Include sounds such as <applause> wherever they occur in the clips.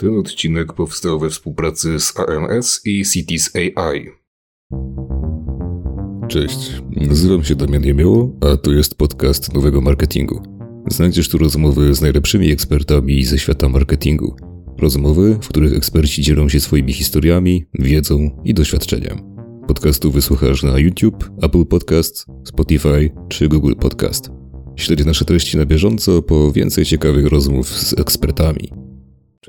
Ten odcinek powstał we współpracy z AMS i Cities AI. Cześć, nazywam się Damian Jemioło, a to jest podcast nowego marketingu. Znajdziesz tu rozmowy z najlepszymi ekspertami ze świata marketingu. Rozmowy, w których eksperci dzielą się swoimi historiami, wiedzą i doświadczeniem. Podcastu wysłuchasz na YouTube, Apple Podcast, Spotify czy Google Podcast. Śledź nasze treści na bieżąco po więcej ciekawych rozmów z ekspertami.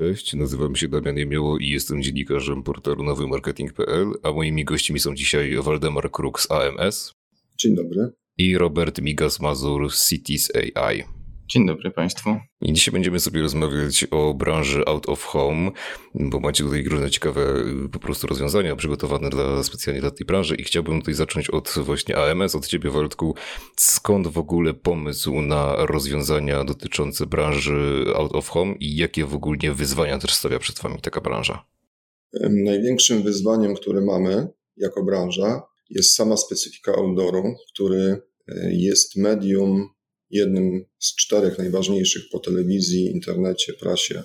Cześć, nazywam się Damian Jemioło i jestem dziennikarzem portalu nowymarketing.pl, a moimi gośćmi są dzisiaj Waldemar Kruk z AMS. Dzień dobry. I Robert Migas-Mazur z Cities AI. Dzień dobry Państwu. I dzisiaj będziemy sobie rozmawiać o branży out of home, bo macie tutaj różne ciekawe po prostu rozwiązania przygotowane dla, specjalnie dla tej branży i chciałbym tutaj zacząć od właśnie AMS, od Ciebie Waldku. Skąd w ogóle pomysł na rozwiązania dotyczące branży out of home i jakie w ogóle wyzwania też stawia przed Wami taka branża? Największym wyzwaniem, które mamy jako branża jest sama specyfika outdooru, który e, jest medium jednym z czterech najważniejszych po telewizji, internecie, prasie,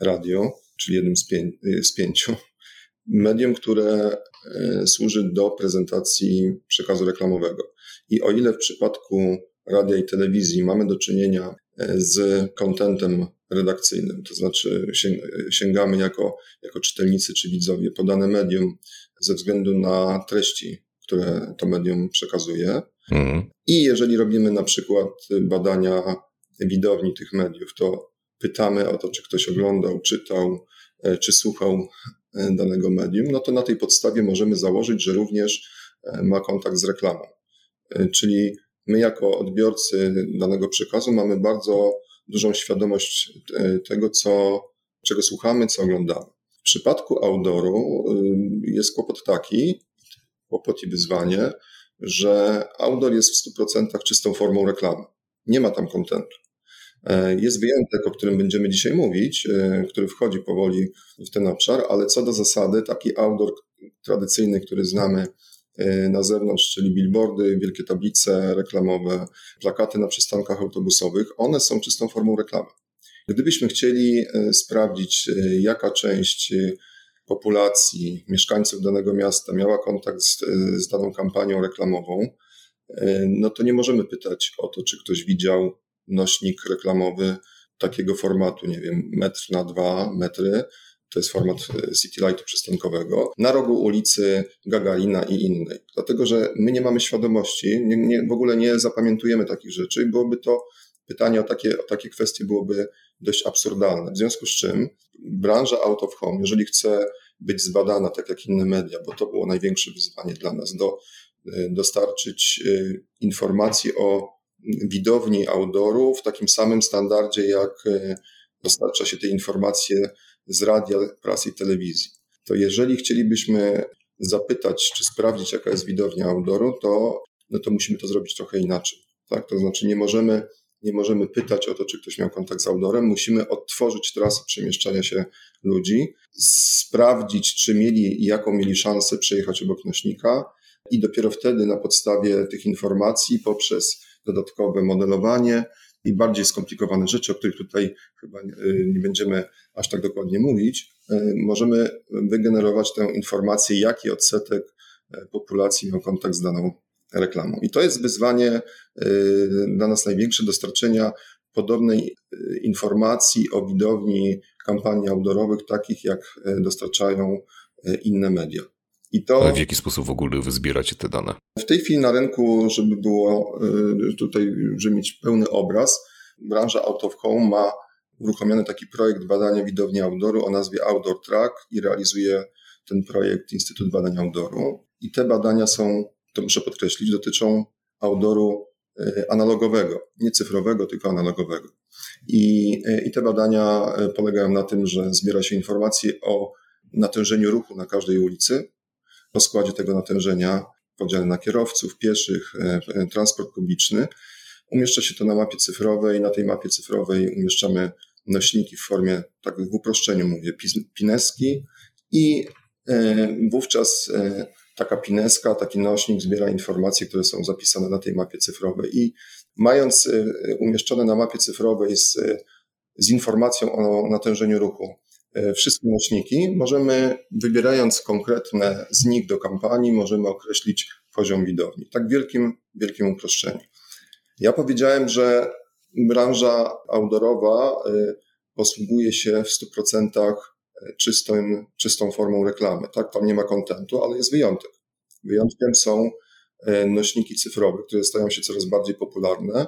radio, czyli jednym z, pię z pięciu. Medium, które e, służy do prezentacji przekazu reklamowego. I o ile w przypadku radia i telewizji mamy do czynienia e, z kontentem redakcyjnym, to znaczy sięgamy jako, jako czytelnicy czy widzowie po dane medium ze względu na treści, które to medium przekazuje, Mhm. I jeżeli robimy na przykład badania widowni tych mediów, to pytamy o to, czy ktoś oglądał, czytał, e, czy słuchał e, danego medium, no to na tej podstawie możemy założyć, że również e, ma kontakt z reklamą. Czyli my jako odbiorcy danego przekazu mamy bardzo dużą świadomość tego, co, czego słuchamy, co oglądamy. W przypadku outdooru jest kłopot taki, kłopot i wyzwanie, że outdoor jest w 100% czystą formą reklamy. Nie ma tam kontentu. E, jest wyjątek, o którym będziemy dzisiaj mówić, e, który wchodzi powoli w ten obszar, ale co do zasady, taki outdoor tradycyjny, który znamy e, na zewnątrz, czyli billboardy, wielkie tablice reklamowe, plakaty na przystankach autobusowych, one są czystą formą reklamy. Gdybyśmy chcieli sprawdzić, jaka część populacji, mieszkańców danego miasta miała kontakt z, z daną kampanią reklamową, e, no to nie możemy pytać o to, czy ktoś widział nośnik reklamowy takiego formatu, nie wiem, metr na dwa metry, to jest format e, City Lightu przystankowego, na rogu ulicy Gagarina i innej. Dlatego, że my nie mamy świadomości, nie, nie, w ogóle nie zapamiętujemy takich rzeczy, byłoby to pytanie o takie, o takie kwestie byłoby dość absurdalne. W związku z czym branża out of home, jeżeli chce być zbadana tak jak inne media, bo to było największe wyzwanie dla nas, do, e, dostarczyć e, informacji o widowni outdooru w takim samym standardzie, jak e, dostarcza się te informacje z radia, prasy i telewizji. To jeżeli chcielibyśmy zapytać, czy sprawdzić, jaka jest widownia outdooru, to, no to musimy to zrobić trochę inaczej. Tak? To znaczy nie możemy nie możemy pytać o to, czy ktoś miał kontakt z outdoorem. Musimy odtworzyć trasę przemieszczania się ludzi, sprawdzić, czy mieli i jaką mieli szansę przejechać obok nośnika i dopiero wtedy na podstawie tych informacji poprzez dodatkowe modelowanie i bardziej skomplikowane rzeczy, o których tutaj chyba nie, nie będziemy aż tak dokładnie mówić, e, możemy wygenerować tę informację, jaki odsetek e, populacji miał kontakt z daną reklamą. I to jest wyzwanie y, dla nas największe dostarczenia podobnej y, informacji o widowni kampanii outdoorowych, takich jak y, dostarczają inne media. I to, Ale w jaki sposób w ogóle wy zbieracie te dane? W tej chwili na rynku, żeby było tutaj, żeby mieć pełny obraz, branża Out of Home ma uruchomiony taki projekt badania widowni outdooru o nazwie Outdoor Track i realizuje ten projekt Instytut Badań Outdooru. I te badania są to muszę podkreślić, dotyczą outdooru e, analogowego, nie cyfrowego, tylko analogowego. I, e, I te badania e, polegają na tym, że zbiera się informacje o natężeniu ruchu na każdej ulicy, o składzie tego natężenia, podziale na kierowców, pieszych, transport publiczny. Umieszcza się to na mapie cyfrowej. Na tej mapie cyfrowej umieszczamy nośniki w formie, tak w uproszczeniu mówię, pineski i wówczas taka pineska, taki nośnik zbiera informacje, które są zapisane na tej mapie cyfrowej i mając y, umieszczone na mapie cyfrowej z, z informacją o natężeniu ruchu wszystkie nośniki, możemy, wybierając konkretne z nich do kampanii, możemy określić poziom widowni. Tak w wielkim, wielkim uproszczeniu. Ja powiedziałem, że branża outdoorowa posługuje się w 100% czystą, czystą formą reklamy. Tak, tam nie ma kontentu, ale jest wyjątek. Wyjątkiem są e, nośniki cyfrowe, które stają się coraz bardziej popularne.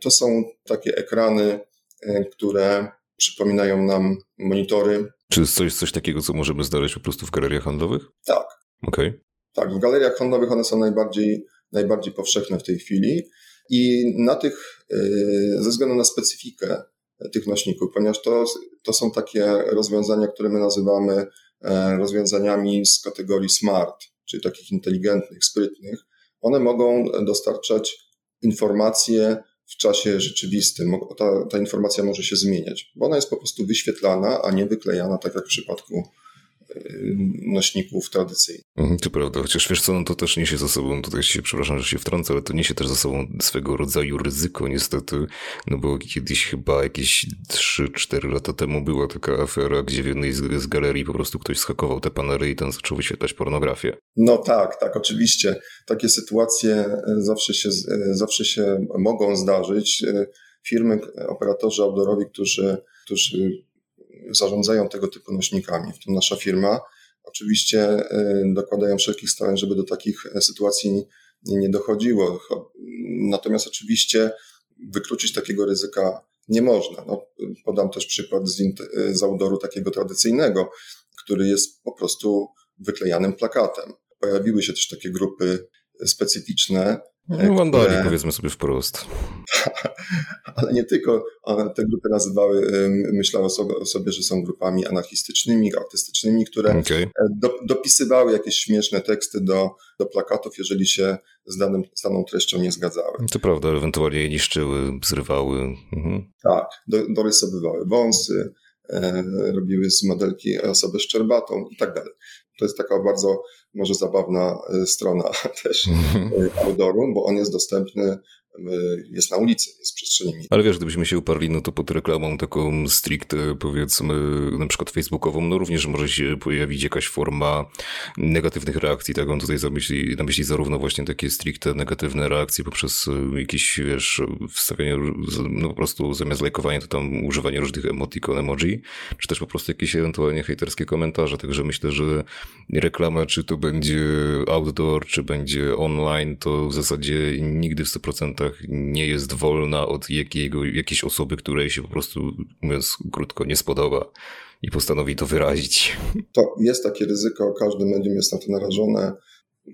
To są takie ekrany, e, które przypominają nam monitory. Czy jest coś, coś takiego, co możemy znaleźć po prostu w galeriach handlowych? Tak. Okay. Tak, w galeriach handlowych one są najbardziej, najbardziej powszechne w tej chwili i na tych, e, ze względu na specyfikę tych nośników, ponieważ to, to są takie rozwiązania, które my nazywamy e, rozwiązaniami z kategorii smart, czyli takich inteligentnych, sprytnych. One mogą dostarczać informacje w czasie rzeczywistym. Ta, ta informacja może się zmieniać, bo ona jest po prostu wyświetlana, a nie wyklejana, tak jak w przypadku nośników tradycyjnych. Mhm, to prawda, chociaż wiesz co, no to też niesie za sobą, tutaj się, przepraszam, że się wtrącę, ale to niesie też za sobą swego rodzaju ryzyko niestety, no bo kiedyś chyba jakieś 3-4 lata temu była taka afera, gdzie w jednej z, z galerii po prostu ktoś schakował te panery i tam zaczął wyświetlać pornografię. No tak, tak, oczywiście. Takie sytuacje e, zawsze się, e, zawsze się mogą zdarzyć. E, firmy, operatorzy outdoorowi, którzy, którzy zarządzają tego typu nośnikami, w tym nasza firma. Oczywiście y, dokładają wszelkich starań, żeby do takich e, sytuacji nie dochodziło. Natomiast oczywiście wykluczyć takiego ryzyka nie można. No, podam też przykład z, z outdooru takiego tradycyjnego, który jest po prostu wyklejanym plakatem. Pojawiły się też takie grupy specyficzne, wandali, które... powiedzmy sobie wprost. <laughs> Ale nie tylko. Te grupy nazywały, myślały sobie, sobie, że są grupami anarchistycznymi, artystycznymi, które okay. E, do, dopisywały jakieś śmieszne teksty do, do plakatów, jeżeli się z, danym, z daną treścią nie zgadzały. To prawda, ewentualnie je niszczyły, zrywały. Mhm. Tak, do, dorysowywały wąsy, e, robiły z modelki osobę szczerbatą i tak dalej. To jest taka bardzo może zabawna e, strona <laughs> też mhm. outdooru, bo on jest dostępny jest na ulicy, jest przestrzeni. Ale wiesz, gdybyśmy się uparli, no to pod reklamą taką stricte, powiedzmy, na przykład facebookową, no również może się pojawić jakaś forma negatywnych reakcji, tak? On tutaj zamyśli, na myśli zarówno właśnie takie stricte negatywne reakcje poprzez e, jakieś, wiesz, wstawianie, no po prostu zamiast lajkowania to tam używanie różnych emotikon, emoji, czy też po prostu jakieś ewentualnie hejterskie komentarze, także myślę, że reklama, czy to będzie outdoor, czy będzie online, to w zasadzie nigdy w 100% nie jest wolna od jakiego, jakiejś osoby, której się po prostu, mówiąc krótko, nie spodoba i postanowi to wyrazić. To jest takie ryzyko, każde medium jest na to narażone,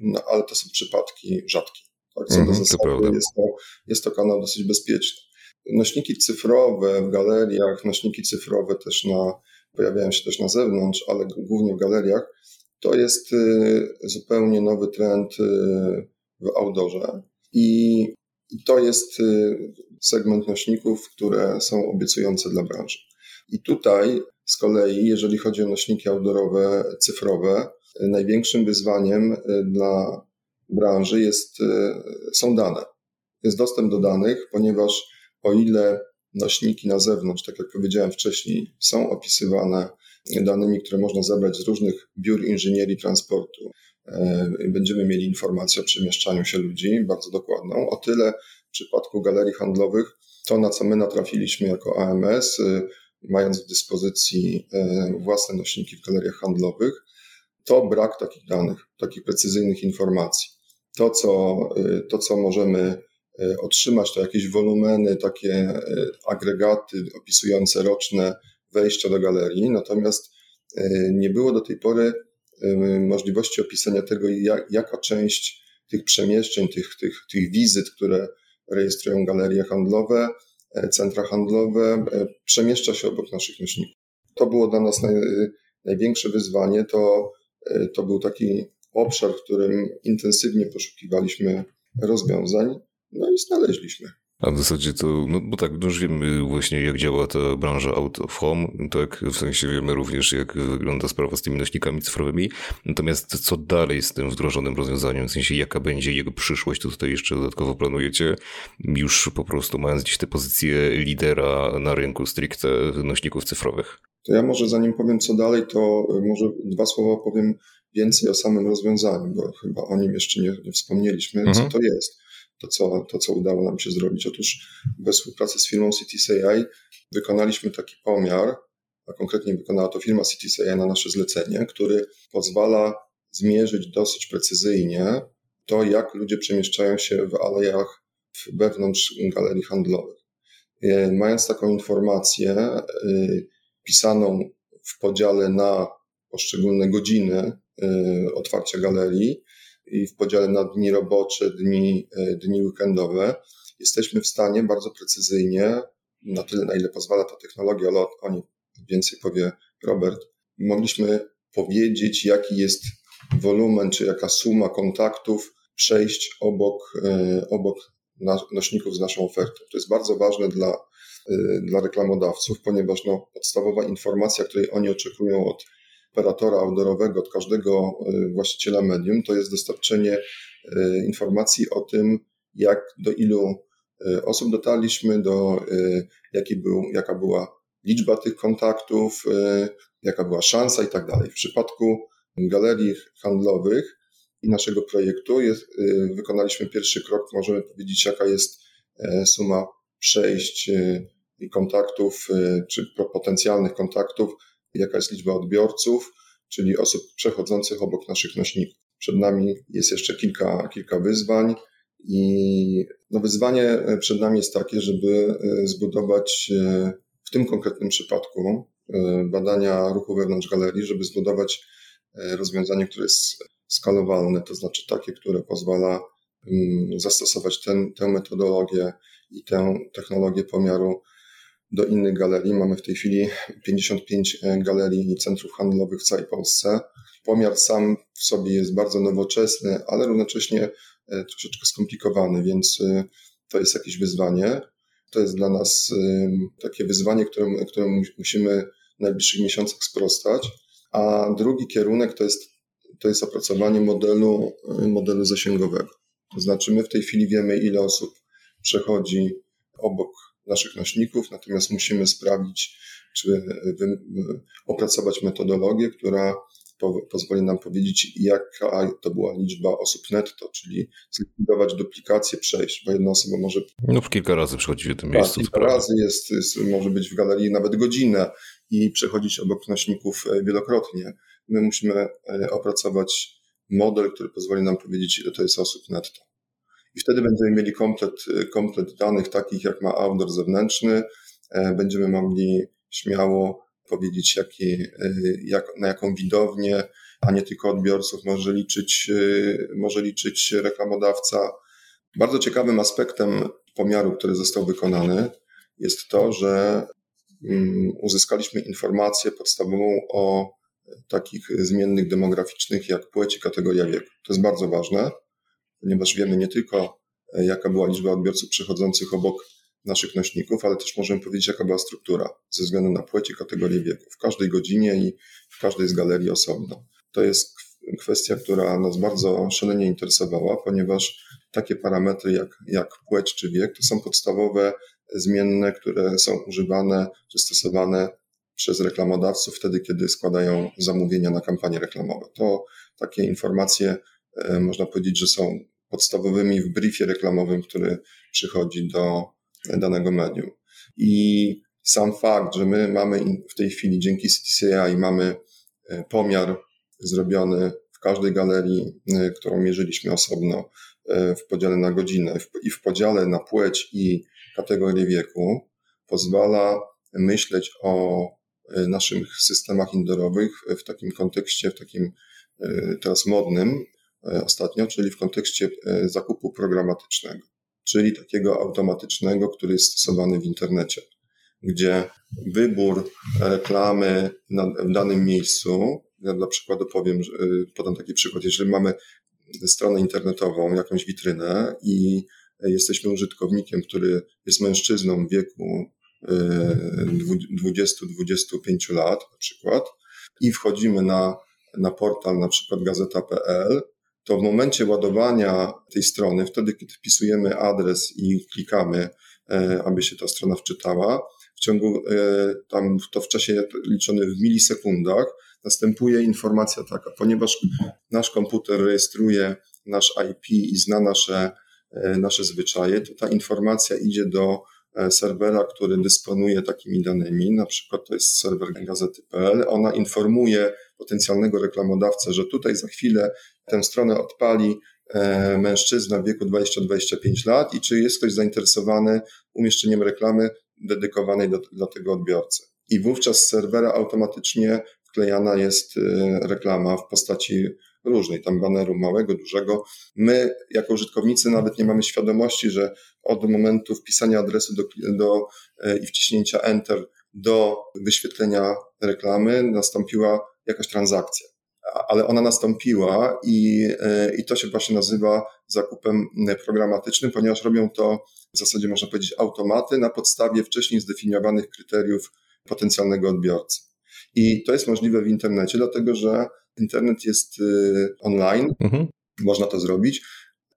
no, ale to są przypadki rzadkie. Tak? Co mm, do mhm, zasady to jest, to, jest to kanał dosyć bezpieczny. Nośniki cyfrowe w galeriach, nośniki cyfrowe też na, pojawiają się też na zewnątrz, ale głównie w galeriach. To jest y, zupełnie nowy trend y, w outdoorze. I i to jest y, segment nośników, które są obiecujące dla branży. I tutaj z kolei, jeżeli chodzi o nośniki outdoorowe, cyfrowe, największym wyzwaniem y, dla branży jest, y, są dane. Jest dostęp do danych, ponieważ o ile nośniki na zewnątrz, tak jak powiedziałem wcześniej, są opisywane danymi, które można zebrać z różnych biur inżynierii transportu, będziemy mieli informację o przemieszczaniu się ludzi, bardzo dokładną. O tyle w przypadku galerii handlowych, to na co my natrafiliśmy jako AMS, y, mając w dyspozycji e, własne nośniki w galeriach handlowych, to brak takich danych, takich precyzyjnych informacji. To, co, y, to, co możemy y, otrzymać, to jakieś wolumeny, takie agregaty opisujące roczne wejścia do galerii, natomiast nie było do tej pory możliwości opisania tego, jak, jaka część tych przemieszczeń, tych, tych, tych wizyt, które rejestrują galerie handlowe, e, centra handlowe, e, przemieszcza się obok naszych nośników. To było dla nas naj, największe wyzwanie. To, e, to był taki obszar, w którym intensywnie poszukiwaliśmy rozwiązań, no i znaleźliśmy. A w zasadzie to, no bo tak, no już wiemy właśnie jak działa ta branża out of home, tak, w sensie wiemy również jak wygląda sprawa z tymi nośnikami cyfrowymi, natomiast co dalej z tym wdrożonym rozwiązaniem, w sensie jaka będzie jego przyszłość, to tutaj jeszcze dodatkowo planujecie, już po prostu mając gdzieś tę pozycję lidera na rynku stricte nośników cyfrowych. To ja może zanim powiem co dalej, to może dwa słowa powiem więcej o samym rozwiązaniu, bo chyba o nim jeszcze nie, nie wspomnieliśmy, mhm. co to jest to co, to, co udało nam się zrobić. Otóż we współpracy z firmą CityCI wykonaliśmy taki pomiar, a konkretnie wykonała to firma CityCI na nasze zlecenie, który pozwala zmierzyć dosyć precyzyjnie to, jak ludzie przemieszczają się w alejach wewnątrz galerii handlowych. E, mając taką informację e, pisaną w podziale na poszczególne godziny e, otwarcia galerii, i w podziale na dni robocze, dni, e, dni weekendowe, jesteśmy w stanie bardzo precyzyjnie, na tyle, na ile pozwala ta technologia, ale o niej więcej powie Robert, mogliśmy powiedzieć, jaki jest wolumen, czy jaka suma kontaktów przejść obok, e, obok nośników z naszą ofertą. To jest bardzo ważne dla, e, dla reklamodawców, ponieważ no, podstawowa informacja, której oni oczekują od operatora outdoorowego, od każdego e, właściciela medium, to jest dostarczenie e, informacji o tym, jak do ilu e, osób dotarliśmy, do jaki był, jaka była liczba tych kontaktów, jaka była szansa i tak dalej. W przypadku galerii handlowych i naszego projektu jest, wykonaliśmy pierwszy krok, możemy powiedzieć, jaka jest suma przejść i kontaktów, czy potencjalnych kontaktów jaka jest liczba odbiorców, czyli osób przechodzących obok naszych nośników. Przed nami jest jeszcze kilka, kilka wyzwań i no wyzwanie przed nami jest takie, żeby e, zbudować e, w tym konkretnym przypadku e, badania ruchu wewnątrz galerii, żeby zbudować rozwiązanie, które jest skalowalne, to znaczy takie, które pozwala mm, zastosować ten, tę metodologię i tę technologię pomiaru do innych galerii. Mamy w tej chwili 55 e, galerii i centrów handlowych w całej Polsce. Pomiar sam w sobie jest bardzo nowoczesny, ale równocześnie e, troszeczkę skomplikowany, więc e, to jest jakieś wyzwanie. To jest dla nas takie wyzwanie, któremu, któremu musimy w najbliższych miesiącach sprostać. A drugi kierunek to jest, to jest opracowanie modelu, modelu zasięgowego. To znaczy, my w tej chwili wiemy, ile osób przechodzi obok naszych nośników, natomiast musimy sprawdzić, czy opracować metodologię, która pozwoli nam powiedzieć, jaka to była liczba osób netto, czyli zlikwidować duplikację przejść, bo jedna osoba może... No w kilka razy przychodzi w tym tak, miejscu. kilka razy jest, jest, może być w galerii nawet godzinę i przechodzić obok nośników e, wielokrotnie. My musimy e, opracować model, który pozwoli nam powiedzieć, ile to jest osób netto i wtedy będziemy mieli komplet, komplet danych takich, jak ma outdoor zewnętrzny. E, będziemy mogli śmiało powiedzieć, e, jak, na jaką widownię, a nie tylko odbiorców może liczyć, e, może liczyć reklamodawca. Bardzo ciekawym aspektem pomiaru, który został wykonany, jest to, że mm, uzyskaliśmy informację podstawową o takich zmiennych demograficznych jak płeć i kategoria wieku. To jest bardzo ważne ponieważ wiemy nie tylko, e, jaka była liczba odbiorców przechodzących obok naszych nośników, ale też możemy powiedzieć, jaka była struktura ze względu na płeć i kategorię wieku w każdej godzinie i w każdej z galerii osobno. To jest kwestia, która nas bardzo szalenie interesowała, ponieważ takie parametry jak, jak płeć czy wiek to są podstawowe zmienne, które są używane czy stosowane przez reklamodawców wtedy, kiedy składają zamówienia na kampanie reklamowe. To takie informacje e, można powiedzieć, że są podstawowymi w briefie reklamowym, który przychodzi do danego medium. I sam fakt, że my mamy w tej chwili dzięki CTCI mamy e, pomiar zrobiony w każdej galerii, e, którą mierzyliśmy osobno, e, w podziale na godzinę i w podziale na płeć i kategorię wieku, pozwala myśleć o naszych systemach indoorowych w takim kontekście, w takim teraz modnym, ostatnio, czyli w kontekście e, zakupu programatycznego, czyli takiego automatycznego, który jest stosowany w internecie, gdzie wybór reklamy w danym miejscu, ja dla przykładu powiem, e, podam taki przykład, jeżeli mamy stronę internetową, jakąś witrynę i jesteśmy użytkownikiem, który jest mężczyzną w wieku 20-25 lat na przykład i wchodzimy na, na portal na przykład gazeta.pl, to w momencie ładowania tej strony, wtedy kiedy wpisujemy adres i klikamy, e, aby się ta strona wczytała, w ciągu e, tam to w czasie liczonym w milisekundach następuje informacja taka, ponieważ nasz komputer rejestruje nasz IP i zna nasze, e, nasze zwyczaje, to ta informacja idzie do serwera, który dysponuje takimi danymi, na przykład to jest serwer gazety.pl, ona informuje potencjalnego reklamodawcę, że tutaj za chwilę tę stronę odpali e, mężczyzna w wieku 20-25 lat i czy jest ktoś zainteresowany umieszczeniem reklamy dedykowanej do, dla tego odbiorcy. I wówczas z serwera automatycznie wklejana jest e, reklama w postaci różnej, tam baneru małego, dużego. My, jako użytkownicy, nawet nie mamy świadomości, że od momentu wpisania adresu do, do, e, i wciśnięcia Enter do wyświetlenia reklamy nastąpiła jakaś transakcja. Ale ona nastąpiła i, e, i to się właśnie nazywa zakupem programatycznym, ponieważ robią to w zasadzie można powiedzieć automaty na podstawie wcześniej zdefiniowanych kryteriów potencjalnego odbiorcy. I to jest możliwe w internecie, dlatego że internet jest y, online, mhm. można to zrobić,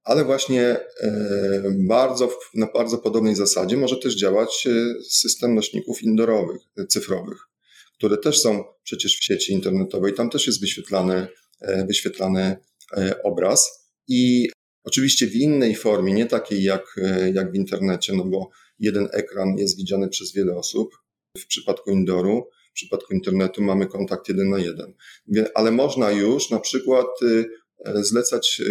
ale właśnie e, bardzo, na bardzo podobnej zasadzie może też działać e, system nośników indoorowych, cyfrowych które też są przecież w sieci internetowej, tam też jest wyświetlany, e, wyświetlany e, obraz. I oczywiście w innej formie, nie takiej jak, e, jak w internecie, no bo jeden ekran jest widziany przez wiele osób. W przypadku indooru, w przypadku internetu mamy kontakt jeden na jeden. Ale można już na przykład zlecać,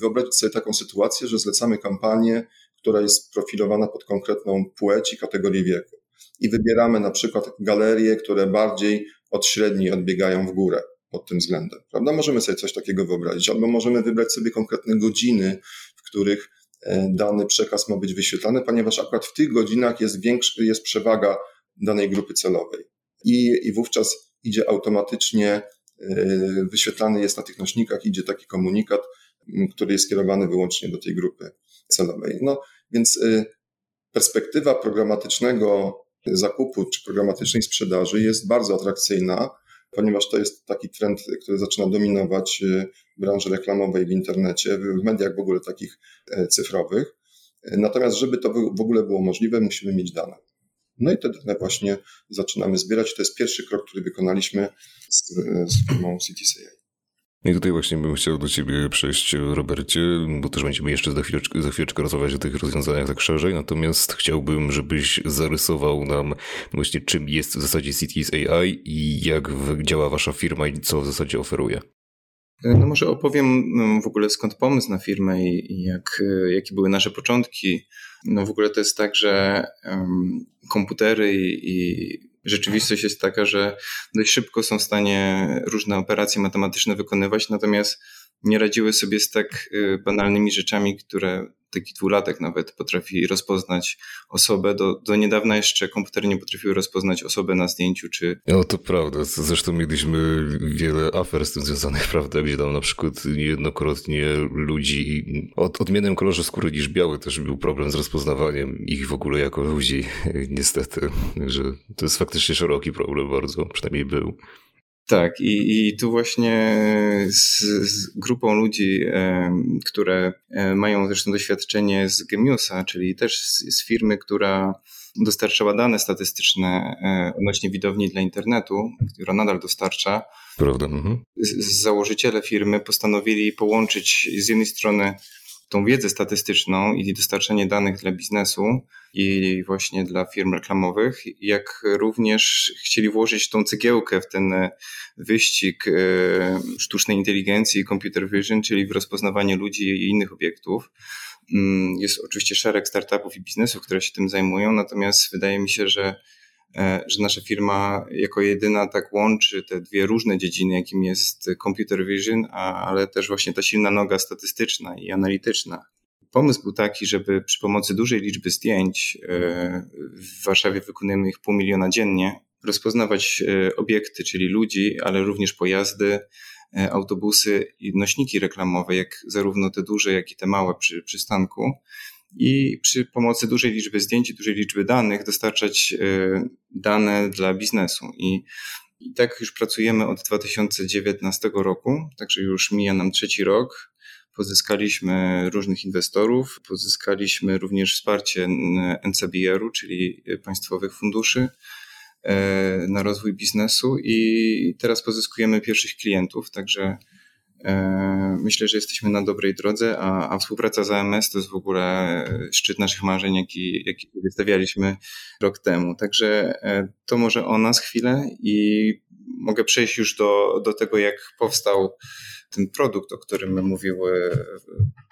wyobrazić sobie taką sytuację, że zlecamy kampanię, która jest profilowana pod konkretną płeć i kategorię wieku i wybieramy na przykład galerie, które bardziej od średniej odbiegają w górę pod tym względem. Prawda? Możemy sobie coś takiego wyobrazić, albo możemy wybrać sobie konkretne godziny, w których e, dany przekaz ma być wyświetlany, ponieważ akurat w tych godzinach jest, większy, jest przewaga danej grupy celowej. I, I wówczas idzie automatycznie, e, wyświetlany jest na tych nośnikach, idzie taki komunikat, który jest skierowany wyłącznie do tej grupy celowej. No więc e, perspektywa programatycznego zakupu czy programatycznej sprzedaży jest bardzo atrakcyjna, ponieważ to jest taki trend, który zaczyna dominować y, branży reklamowej w internecie, w mediach w ogóle takich e, cyfrowych. Natomiast, żeby to w ogóle było możliwe, musimy mieć dane. No i te dane właśnie zaczynamy zbierać. To jest pierwszy krok, który wykonaliśmy z, z firmą CTCA. I tutaj właśnie bym chciał do Ciebie przejść, Robercie, bo też będziemy jeszcze za chwileczkę, za chwileczkę rozmawiać o tych rozwiązaniach tak szerzej, natomiast chciałbym, żebyś zarysował nam właśnie czym jest w zasadzie Cities AI i jak działa Wasza firma i co w zasadzie oferuje. No może opowiem no, w ogóle skąd pomysł na firmę i jak, jakie były nasze początki. No w ogóle to jest tak, że um, komputery i rzeczywistość jest taka, że dość szybko są w stanie różne operacje matematyczne wykonywać, natomiast nie radziły sobie z tak y, banalnymi rzeczami, które taki dwulatek nawet potrafi rozpoznać osobę. Do, do niedawna jeszcze komputery nie potrafiły rozpoznać osobę na zdjęciu, czy... No to prawda. Zresztą mieliśmy wiele afer z tym związanych, <laughs> prawda, gdzie tam na przykład niejednokrotnie ludzi o odmiennym kolorze skóry niż biały też był problem z rozpoznawaniem ich w ogóle jako ludzi, <laughs> niestety. Że to jest faktycznie szeroki problem bardzo, przynajmniej był. Tak, i, i tu właśnie z, z grupą ludzi, e, które e, mają zresztą doświadczenie z Gemiusa, czyli też z, z firmy, która dostarczała dane statystyczne e, odnośnie widowni dla internetu, która nadal dostarcza. Prawda. Mhm. Z, założyciele firmy postanowili połączyć z jednej strony tą wiedzę statystyczną i dostarczanie danych dla biznesu i właśnie dla firm reklamowych, jak również chcieli włożyć tą cegiełkę w ten wyścig e, sztucznej inteligencji i computer vision, czyli w rozpoznawanie ludzi i innych obiektów. Mm, jest oczywiście szereg startupów i biznesów, które się tym zajmują, natomiast wydaje mi się, że E, że nasza firma jako jedyna tak łączy te dwie różne dziedziny, jakim jest computer vision, ale też właśnie ta silna noga statystyczna i analityczna. Pomysł był taki, żeby przy pomocy dużej liczby zdjęć, e, w Warszawie wykonujemy ich pół miliona dziennie, rozpoznawać e, obiekty, czyli ludzi, ale również pojazdy, autobusy i nośniki reklamowe, jak zarówno te duże, jak i te małe przy przystanku i przy pomocy dużej liczby zdjęć dużej liczby danych dostarczać dane dla biznesu. I, i tak już pracujemy od 2019 roku, także już mija nam trzeci rok. Pozyskaliśmy różnych inwestorów, pozyskaliśmy również wsparcie NCBR-u, czyli państwowych funduszy e, na rozwój biznesu i teraz pozyskujemy pierwszych klientów, także e, myślę, że jesteśmy na dobrej drodze, a, a współpraca z AMS to jest w ogóle szczyt naszych marzeń, jaki, jaki wystawialiśmy rok temu. Także e, to może o nas chwilę i mogę przejść już do, do tego, jak powstał ten produkt, o którym mówił e,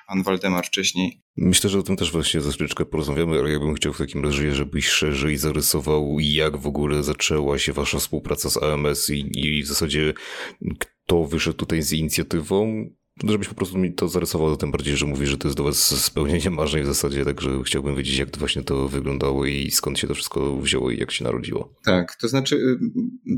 pan Waldemar wcześniej. Myślę, że o tym też właśnie za chwileczkę porozmawiamy, ale ja bym chciał w takim razie, żebyś szerzej zarysował, jak w ogóle zaczęła się wasza współpraca z AMS i, i w zasadzie kto wyszedł tutaj z inicjatywą żebyś po prostu mi to zarysował, tym bardziej, że mówisz, że to jest do was spełnienie <laughs> marzeń w zasadzie, także chciałbym wiedzieć, jak to właśnie to wyglądało i skąd się to wszystko wzięło i jak się narodziło. Tak, to znaczy y,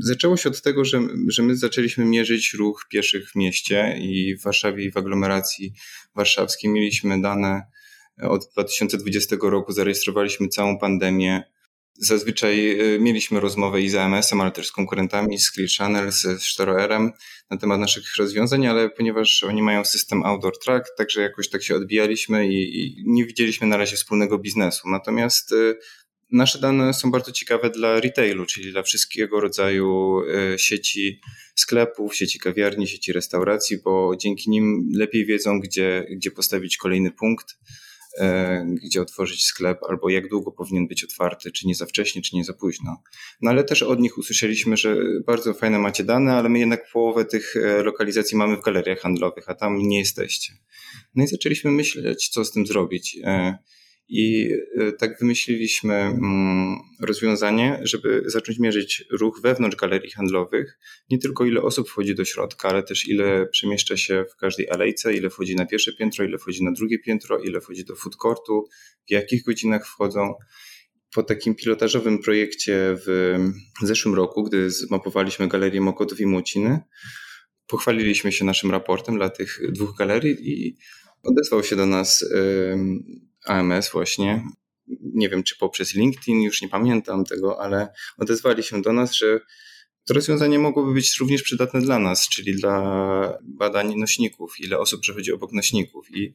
zaczęło się od tego, że, że my zaczęliśmy mierzyć ruch pieszych w mieście i w Warszawie i w aglomeracji warszawskiej mieliśmy dane od 2020 roku, zarejestrowaliśmy całą pandemię, Zazwyczaj y, mieliśmy rozmowę i z AMS-em, ale też z konkurentami, z Clear Channel, z Sztoroerem na temat naszych rozwiązań, ale ponieważ oni mają system Outdoor Track, także jakoś tak się odbijaliśmy i, i nie widzieliśmy na razie wspólnego biznesu. Natomiast y, nasze dane są bardzo ciekawe dla retailu, czyli dla wszystkiego rodzaju y, sieci sklepów, sieci kawiarni, sieci restauracji, bo dzięki nim lepiej wiedzą, gdzie, gdzie postawić kolejny punkt gdzie otworzyć sklep, albo jak długo powinien być otwarty, czy nie za wcześnie, czy nie za późno. No ale też od nich usłyszeliśmy, że bardzo fajne macie dane, ale my jednak połowę tych e, lokalizacji mamy w galeriach handlowych, a tam nie jesteście. No i zaczęliśmy myśleć, co z tym zrobić. I e, tak wymyśliliśmy mm, rozwiązanie, żeby zacząć mierzyć ruch wewnątrz galerii handlowych. Nie tylko ile osób wchodzi do środka, ale też ile przemieszcza się w każdej alejce, ile wchodzi na pierwsze piętro, ile wchodzi na drugie piętro, ile wchodzi do food courtu, w jakich godzinach wchodzą. Po takim pilotażowym projekcie w zeszłym roku, gdy zmapowaliśmy galerię Mokotów i Młociny, pochwaliliśmy się naszym raportem dla tych dwóch galerii i odezwał się do nas AMS właśnie, nie wiem czy poprzez LinkedIn, już nie pamiętam tego, ale odezwali się do nas, że to rozwiązanie mogłoby być również przydatne dla nas, czyli dla badań nośników, ile osób przechodzi obok nośników. I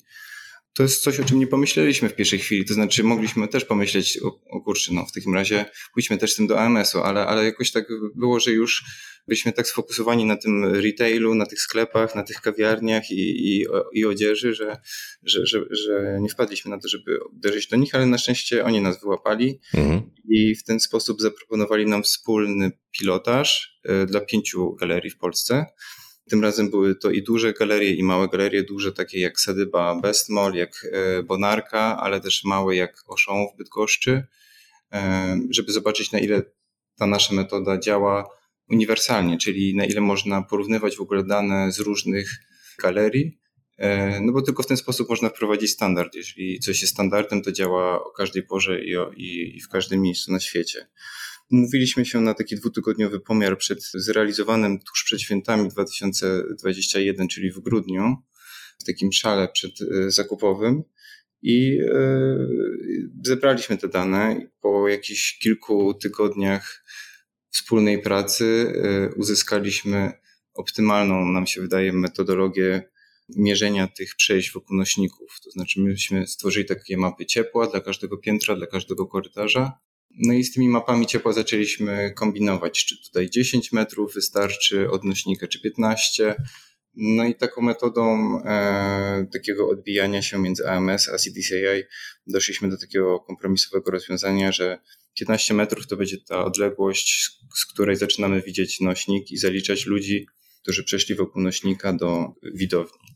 to jest coś, o czym nie pomyśleliśmy w pierwszej chwili. To znaczy, mogliśmy też pomyśleć, o, o kurczę, no w takim razie pójdźmy też z tym do AMS-u, ale, ale jakoś tak było, że już byliśmy tak sfokusowani na tym retailu, na tych sklepach, na tych kawiarniach i, i, i odzieży, że, że, że, że nie wpadliśmy na to, żeby uderzyć do nich, ale na szczęście oni nas wyłapali mhm. i w ten sposób zaproponowali nam wspólny pilotaż e, dla pięciu galerii w Polsce. Tym razem były to i duże galerie, i małe galerie, duże takie jak Sadyba Bestmall, jak e, Bonarka, ale też małe jak Auchan w Bydgoszczy, e, żeby zobaczyć na ile ta nasza metoda działa uniwersalnie, czyli na ile można porównywać w ogóle dane z różnych galerii, e, no bo tylko w ten sposób można wprowadzić standard. Jeżeli coś jest standardem, to działa o każdej porze i w każdym miejscu na świecie. Mówiliśmy się na taki dwutygodniowy pomiar przed zrealizowanym tuż przed świętami 2021, czyli w grudniu, w takim szale przedzakupowym. I e, zebraliśmy te dane. Po jakichś kilku tygodniach wspólnej pracy y, uzyskaliśmy optymalną, nam się wydaje, metodologię mierzenia tych przejść wokół nośników. To znaczy, myśmy stworzyli takie mapy ciepła dla każdego piętra, dla każdego korytarza. No i z tymi mapami ciepła zaczęliśmy kombinować, czy tutaj 10 metrów wystarczy odnośnika, czy 15. No i taką metodą e, takiego odbijania się między AMS a CDCI doszliśmy do takiego kompromisowego rozwiązania, że 15 metrów to będzie ta odległość, z której zaczynamy widzieć nośnik i zaliczać ludzi, którzy przeszli wokół nośnika do widowni.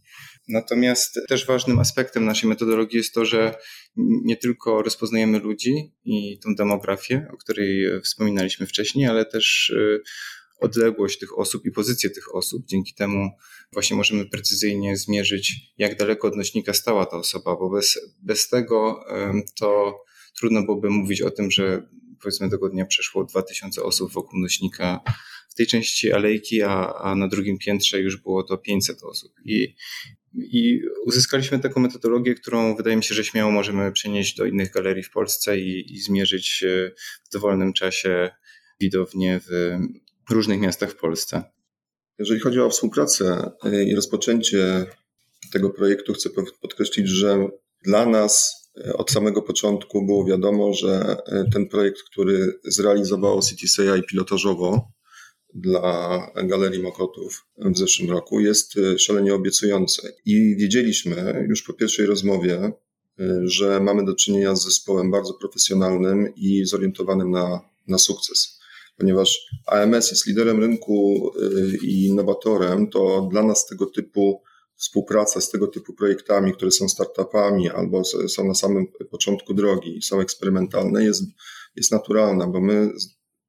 Natomiast też ważnym aspektem naszej metodologii jest to, że nie tylko rozpoznajemy ludzi i tą demografię, o której wspominaliśmy wcześniej, ale też y, odległość tych osób i pozycję tych osób. Dzięki temu właśnie możemy precyzyjnie zmierzyć, jak daleko od nośnika stała ta osoba, bo bez, bez tego to trudno byłoby mówić o tym, że powiedzmy tego dnia przeszło 2000 osób wokół nośnika w tej części alejki, a, a na drugim piętrze już było to 500 osób. I I uzyskaliśmy taką metodologię, którą wydaje mi się, że śmiało możemy przenieść do innych galerii w Polsce i, i zmierzyć w dowolnym czasie widownie w różnych miastach w Polsce. Jeżeli chodzi o współpracę e, i rozpoczęcie tego projektu, chcę podkreślić, że dla nas e, od samego początku było wiadomo, że e, ten projekt, który zrealizowało CTCI pilotażowo dla Galerii Mokotów w zeszłym roku, jest szalenie obiecujący. I wiedzieliśmy już po pierwszej rozmowie, że mamy do czynienia z zespołem bardzo profesjonalnym i zorientowanym na, na sukces ponieważ AMS jest liderem rynku y, i innowatorem, to dla nas tego typu współpraca z tego typu projektami, które są startupami albo są na samym początku drogi, są eksperymentalne, jest, jest naturalna, bo my,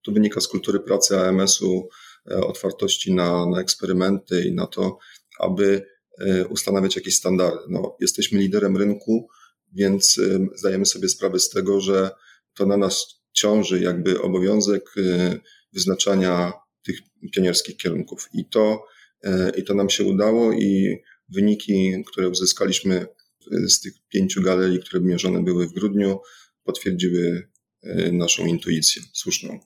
to wynika z kultury pracy AMS-u, e, otwartości na, na eksperymenty i na to, aby e, ustanawiać jakieś standardy. No, jesteśmy liderem rynku, więc zdajemy sobie sprawę z tego, że to na nas ciąży jakby obowiązek y, wyznaczania tych pionierskich kierunków. I to, i to nam się udało i wyniki, które uzyskaliśmy z tych pięciu galerii, które mierzone były w grudniu, potwierdziły naszą intuicję słuszną.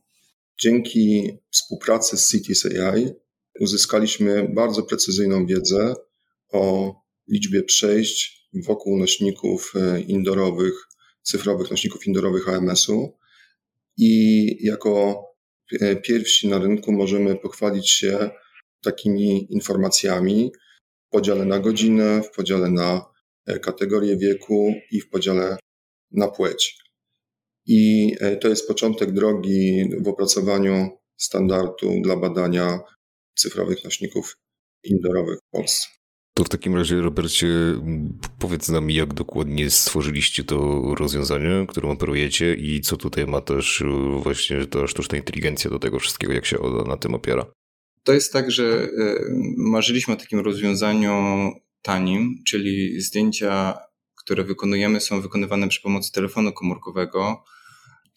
Dzięki współpracy z Cities AI uzyskaliśmy bardzo precyzyjną wiedzę o liczbie przejść wokół nośników indorowych, cyfrowych nośników indorowych AMS-u i jako e, pierwsi na rynku możemy pochwalić się takimi informacjami w podziale na godzinę, w podziale na e, kategorię wieku i w podziale na płeć. I e, to jest początek drogi w opracowaniu standardu dla badania cyfrowych nośników indorowych w Polsce. To w takim razie, Robercie, powiedz nam, jak dokładnie stworzyliście to rozwiązanie, którym operujecie i co tutaj ma też właśnie ta sztuczna inteligencja do tego wszystkiego, jak się ona na tym opiera? To jest tak, że e, marzyliśmy o takim rozwiązaniu tanim, czyli zdjęcia, które wykonujemy, są wykonywane przy pomocy telefonu komórkowego,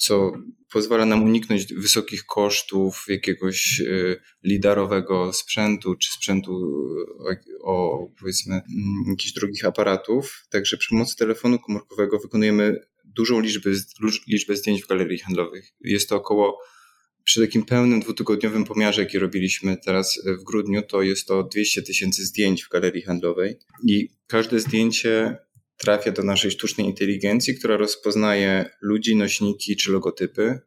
co pozwala nam uniknąć wysokich kosztów jakiegoś e, lidarowego sprzętu, czy sprzętu e, o powiedzmy mm, jakichś drogich aparatów. Także przy pomocy telefonu komórkowego wykonujemy dużą liczbę, liczbę zdjęć w galerii handlowych. Jest to około przy takim pełnym dwutygodniowym pomiarze, jaki robiliśmy teraz w grudniu, to jest to 200 tysięcy zdjęć w galerii handlowej i każde zdjęcie trafia do naszej sztucznej inteligencji, która rozpoznaje ludzi, nośniki czy logotypy,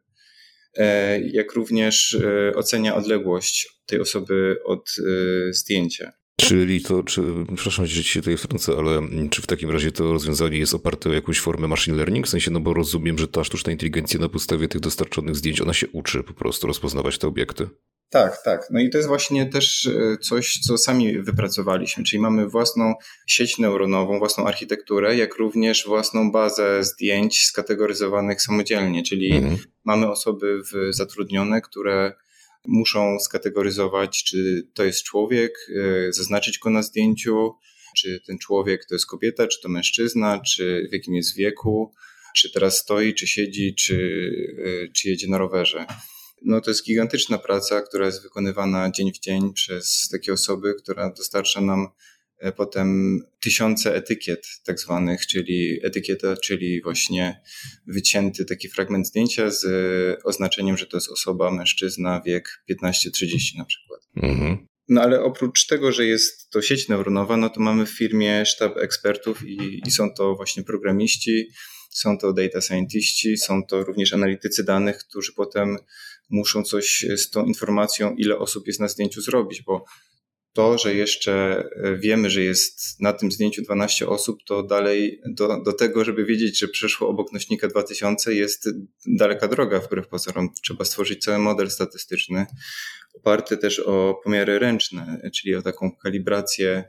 e, jak również e, ocenia odległość tej osoby od e, zdjęcia. Czyli to, czy, przepraszam, że się tutaj wtrącę, ale czy w takim razie to rozwiązanie jest oparte o jakąś formę machine learning? W sensie, no bo rozumiem, że ta sztuczna inteligencja na podstawie tych dostarczonych zdjęć, ona się uczy po prostu rozpoznawać te obiekty. Tak, tak. No i to jest właśnie też e, coś, co sami wypracowaliśmy, czyli mamy własną sieć neuronową, własną architekturę, jak również własną bazę zdjęć skategoryzowanych samodzielnie, czyli mhm. mamy osoby zatrudnione, które muszą skategoryzować, czy to jest człowiek, e, zaznaczyć go na zdjęciu, czy ten człowiek to jest kobieta, czy to mężczyzna, czy w jakim jest wieku, czy teraz stoi, czy siedzi, czy, e, czy jedzie na rowerze. No to jest gigantyczna praca, która jest wykonywana dzień w dzień przez takie osoby, która dostarcza nam e, potem tysiące etykiet tak zwanych, czyli etykieta, czyli właśnie wycięty taki fragment zdjęcia z oznaczeniem, że to jest osoba, mężczyzna, wiek 15-30 na przykład. Mhm. No ale oprócz tego, że jest to sieć neuronowa, no to mamy w firmie sztab ekspertów i, i są to właśnie programiści, są to data scientiści, są to również analitycy danych, którzy potem muszą coś z tą informacją, ile osób jest na zdjęciu zrobić, bo to, że jeszcze wiemy, że jest na tym zdjęciu 12 osób, to dalej do, do tego, żeby wiedzieć, że przeszło obok nośnika 2000 jest daleka droga wbrew pozorom. Trzeba stworzyć cały model statystyczny oparty też o pomiary ręczne, czyli o taką kalibrację,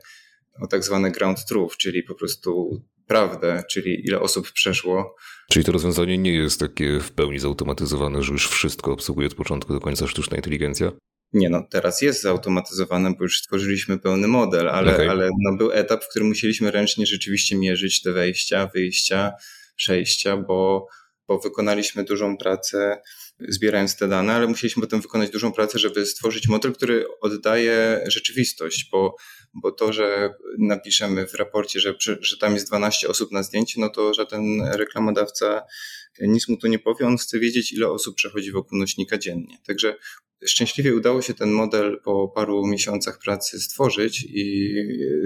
o tak zwane ground truth, czyli po prostu prawdę, czyli ile osób przeszło. Czyli to rozwiązanie nie jest takie w pełni zautomatyzowane, że już wszystko obsługuje od początku do końca sztuczna inteligencja? Nie, no teraz jest zautomatyzowane, bo już stworzyliśmy pełny model, ale, okay. ale no, był etap, w którym musieliśmy ręcznie rzeczywiście mierzyć te wejścia, wyjścia, przejścia, bo bo wykonaliśmy dużą pracę zbierając te dane, ale musieliśmy potem wykonać dużą pracę, żeby stworzyć model, który oddaje rzeczywistość, bo, bo to, że napiszemy w raporcie, że, że tam jest 12 osób na zdjęciu, no to żaden reklamodawca nic mu to nie powie, on chce wiedzieć, ile osób przechodzi wokół nośnika dziennie. Także szczęśliwie udało się ten model po paru miesiącach pracy stworzyć i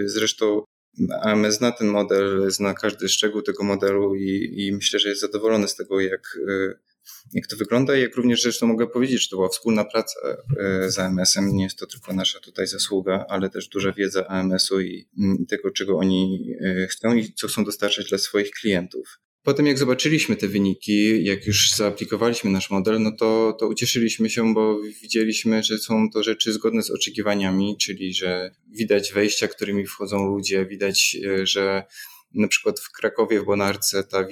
zresztą AMS zna ten model, zna każdy szczegół tego modelu i, i myślę, że jest zadowolony z tego, jak, jak to wygląda. I jak również zresztą mogę powiedzieć, że to była wspólna praca e, z AMS-em. Nie jest to tylko nasza tutaj zasługa, ale też duża wiedza AMS-u i tego, czego oni e, chcą i co chcą dostarczać dla swoich klientów. Potem jak zobaczyliśmy te wyniki, jak już zaaplikowaliśmy nasz model, no to, to ucieszyliśmy się, bo widzieliśmy, że są to rzeczy zgodne z oczekiwaniami, czyli że widać wejścia, którymi wchodzą ludzie, widać, e, że na przykład w Krakowie, w Bonarce ta,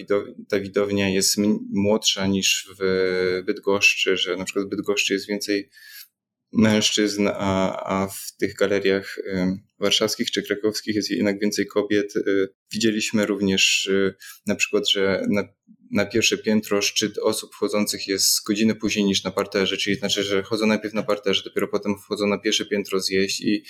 ta widownia jest młodsza niż w Bydgoszczy, że na przykład w Bydgoszczy jest więcej mężczyzn, a, a w tych galeriach warszawskich czy krakowskich jest jednak więcej kobiet. Y, widzieliśmy również y, na przykład, że na, na pierwsze piętro szczyt osób wchodzących jest godziny później niż na parterze, czyli znaczy, że chodzą najpierw na parterze, dopiero potem wchodzą na pierwsze piętro zjeść i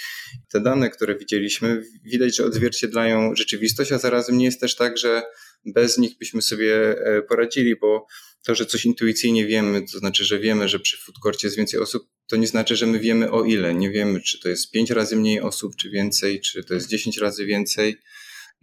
te dane, które widzieliśmy, widać, że odzwierciedlają rzeczywistość, a zarazem nie jest też tak, że bez nich byśmy sobie e, poradzili, bo to, że coś intuicyjnie wiemy, to znaczy, że wiemy, że przy foodcourcie jest więcej osób, to nie znaczy, że my wiemy o ile. Nie wiemy, czy to jest pięć razy mniej osób, czy więcej, czy to jest dziesięć razy więcej.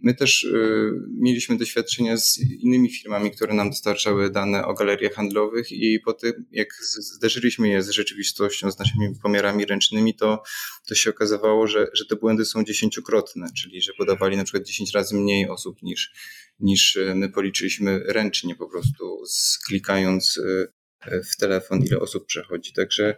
My też y, mieliśmy doświadczenia z innymi firmami, które nam dostarczały dane o galeriach handlowych i po tym, jak zderzyliśmy je z rzeczywistością, z naszymi pomiarami ręcznymi, to, to się okazywało, że, że te błędy są dziesięciokrotne, czyli że podawali na przykład 10 razy mniej osób niż, niż my policzyliśmy ręcznie po prostu, klikając y, w telefon, ile osób przechodzi. Także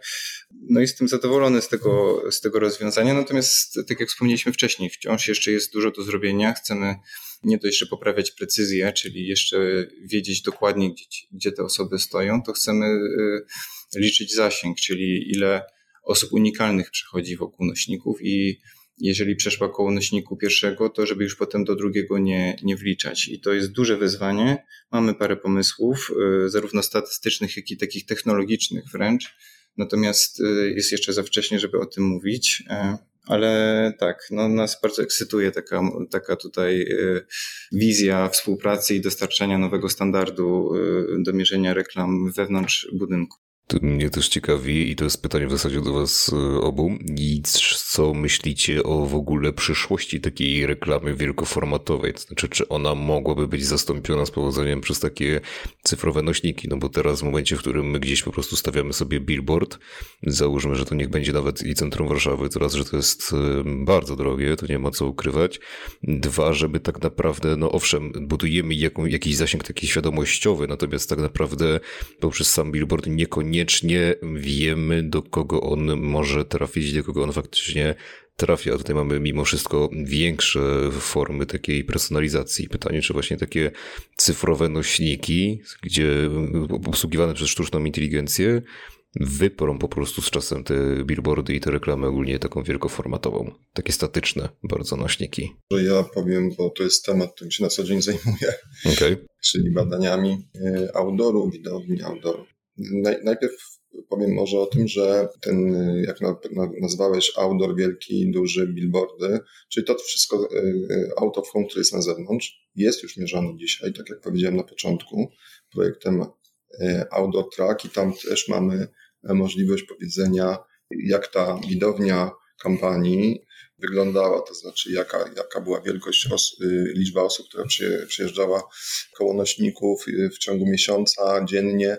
no jestem zadowolony z tego, z tego rozwiązania. Natomiast, tak jak wspomnieliśmy wcześniej, wciąż jeszcze jest dużo do zrobienia. Chcemy nie dość, że poprawiać precyzję, czyli jeszcze wiedzieć dokładnie, gdzie, gdzie te osoby stoją, to chcemy y, liczyć zasięg, czyli ile osób unikalnych przechodzi wokół nośników i jeżeli przeszła koło nośniku pierwszego, to żeby już potem do drugiego nie, nie wliczać. I to jest duże wyzwanie. Mamy parę pomysłów, y, zarówno statystycznych, jak i takich technologicznych wręcz. Natomiast y, jest jeszcze za wcześnie, żeby o tym mówić. E, ale tak, no nas bardzo ekscytuje taka, taka tutaj y, wizja współpracy i dostarczania nowego standardu do mierzenia reklam wewnątrz budynku. Mnie też ciekawi i to jest pytanie w zasadzie do was e, obu. Co myślicie o w ogóle przyszłości takiej reklamy wielkoformatowej? To znaczy, czy ona mogłaby być zastąpiona z powodzeniem przez takie cyfrowe nośniki? No bo teraz w momencie, w którym my gdzieś po prostu stawiamy sobie billboard, załóżmy, że to niech będzie nawet i centrum Warszawy, teraz, że to jest e, bardzo drogie, to nie ma co ukrywać. Dwa, żeby tak naprawdę, no owszem, budujemy jaką, jakiś zasięg taki świadomościowy, natomiast tak naprawdę poprzez sam billboard niekoniecznie niekoniecznie wiemy, do kogo on może trafić, do kogo on faktycznie trafia. Tutaj mamy mimo wszystko większe formy takiej personalizacji. Pytanie, czy właśnie takie cyfrowe nośniki, gdzie obsługiwane przez sztuczną inteligencję, wyprą po prostu z czasem te billboardy i te reklamy ogólnie taką wielkoformatową. Takie statyczne bardzo nośniki. Ja powiem, bo to jest temat, którym się na co dzień zajmuję. Okay. Czyli badaniami e, outdooru, widowni outdooru. Najpierw powiem może o tym, że ten, jak nazwałeś, outdoor wielki, duży, billboardy, czyli to wszystko e, e, out of home, które jest na zewnątrz, jest już mierzony dzisiaj, tak jak powiedziałem na początku, projektem e, Outdoor Track i tam też mamy możliwość powiedzenia, jak ta widownia kampanii wyglądała, to znaczy jaka, jaka była wielkość, os liczba osób, która przyjeżdżała koło nośników w ciągu miesiąca, dziennie,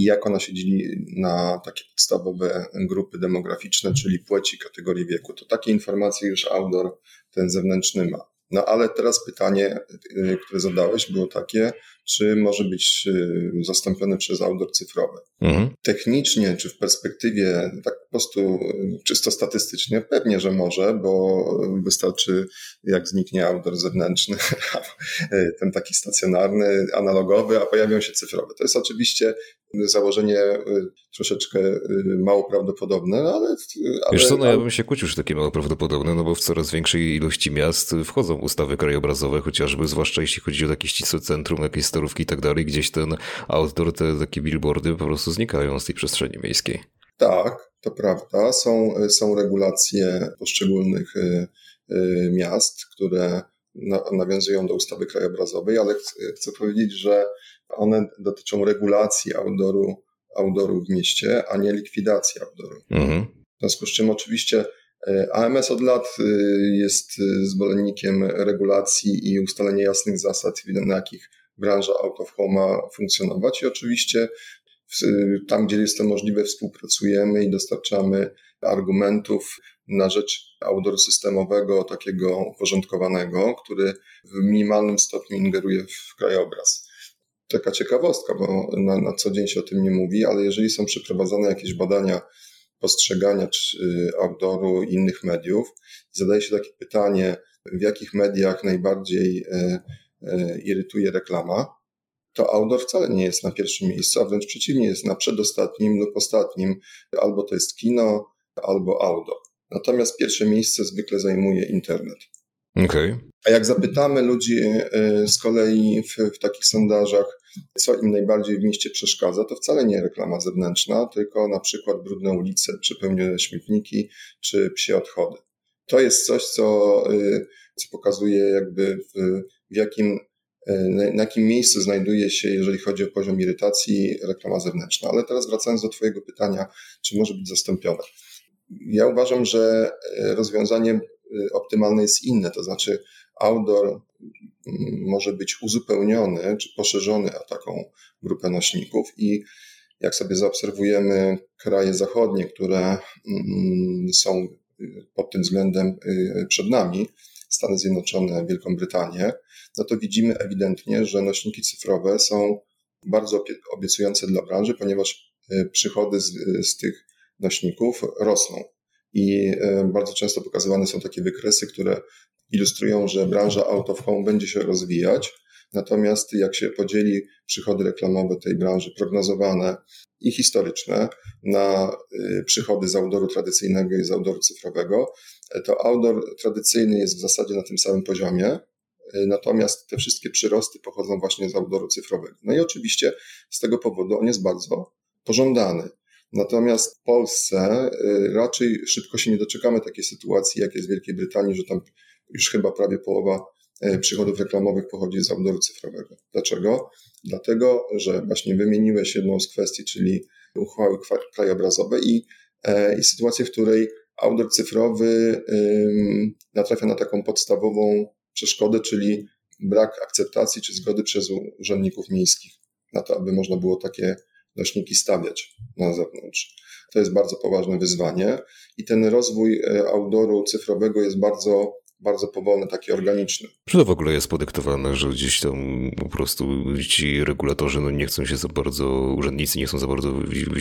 i jak ona się dzieli na takie podstawowe grupy demograficzne, czyli płci, kategorii wieku. To takie informacje już outdoor ten zewnętrzny ma. No ale teraz pytanie, y, które zadałeś, było takie, czy może być y, zastąpione przez outdoor cyfrowy. Mhm. Technicznie, czy w perspektywie tak prostu y, czysto statystycznie pewnie, że może, bo wystarczy jak zniknie outdoor zewnętrzny, <laughs> y, ten taki stacjonarny, analogowy, a pojawią się cyfrowe. To jest oczywiście założenie y, troszeczkę mało prawdopodobne, ale... ale Wiesz co, no ja bym się kłócił, że takie mało prawdopodobne, no bo w coraz większej ilości miast wchodzą ustawy krajobrazowe, chociażby, zwłaszcza jeśli chodzi o takie ścisłe centrum, jakieś storówki i tak dalej, gdzieś ten outdoor, te takie billboardy po prostu znikają z tej przestrzeni miejskiej. Tak, to prawda. Są, są regulacje poszczególnych y, y, miast, które nawiązują do ustawy krajobrazowej, ale chcę powiedzieć, że one dotyczą regulacji outdooru, outdooru w mieście, a nie likwidacji outdooru. Mhm. W związku z czym oczywiście y, AMS od lat jest zwolennikiem regulacji i ustalenia jasnych zasad, na jakich branża out of home ma funkcjonować i oczywiście tam, gdzie jest to możliwe, współpracujemy i dostarczamy argumentów na rzecz outdoor systemowego, takiego uporządkowanego, który w minimalnym stopniu ingeruje w krajobraz. Taka ciekawostka, bo na, na co dzień się o tym nie mówi, ale jeżeli są przeprowadzane jakieś badania postrzegania czy outdooru i innych mediów, zadaje się takie pytanie, w jakich mediach najbardziej e, e, irytuje reklama, to outdoor wcale nie jest na pierwszym miejscu, a wręcz przeciwnie, jest na przedostatnim lub ostatnim. Albo to jest kino, albo outdoor. Natomiast pierwsze miejsce zwykle zajmuje internet. Okay. A jak zapytamy ludzi e, z kolei w, w, takich sondażach, co im najbardziej w mieście przeszkadza, to wcale nie reklama zewnętrzna, tylko na przykład brudne ulice, przepełnione śmietniki czy psie odchody. To jest coś, co, e, co pokazuje jakby w, w jakim na jakim miejscu znajduje się, jeżeli chodzi o poziom irytacji, reklama zewnętrzna. Ale teraz wracając do Twojego pytania, czy może być zastąpione? Ja uważam, że e, rozwiązanie e, optymalne jest inne, to znaczy outdoor może być uzupełniony czy poszerzony o taką grupę nośników i jak sobie zaobserwujemy kraje zachodnie, które są pod tym względem e, przed nami, Stany Zjednoczone, Wielką Brytanię, no to widzimy ewidentnie, że nośniki cyfrowe są bardzo obiecujące dla branży, ponieważ e, przychody z, z tych nośników rosną. I e, bardzo często pokazywane są takie wykresy, które ilustrują, że branża out of home będzie się rozwijać. Natomiast jak się podzieli przychody reklamowe tej branży prognozowane i historyczne na e, przychody z outdooru tradycyjnego i z outdooru cyfrowego, to outdoor tradycyjny jest w zasadzie na tym samym poziomie, Y, natomiast te wszystkie przyrosty pochodzą właśnie z outdooru cyfrowego. No i oczywiście z tego powodu on jest bardzo pożądany. Natomiast w Polsce y, raczej szybko się nie doczekamy takiej sytuacji, jak jest w Wielkiej Brytanii, że tam już chyba prawie połowa y, przychodów reklamowych pochodzi z outdooru cyfrowego. Dlaczego? Dlatego, że właśnie wymieniłeś jedną z kwestii, czyli uchwały krajobrazowe i, e, i sytuację, w której outdoor cyfrowy natrafia na taką podstawową przeszkodę, czyli brak akceptacji czy zgody przez urzędników miejskich na to, aby można było takie nośniki stawiać na zewnątrz. To jest bardzo poważne wyzwanie i ten rozwój e, outdooru cyfrowego jest bardzo bardzo powolny, taki organiczny. Czy to w ogóle jest podyktowane, że gdzieś tam po prostu ci regulatorzy no nie chcą się za bardzo, urzędnicy nie chcą za bardzo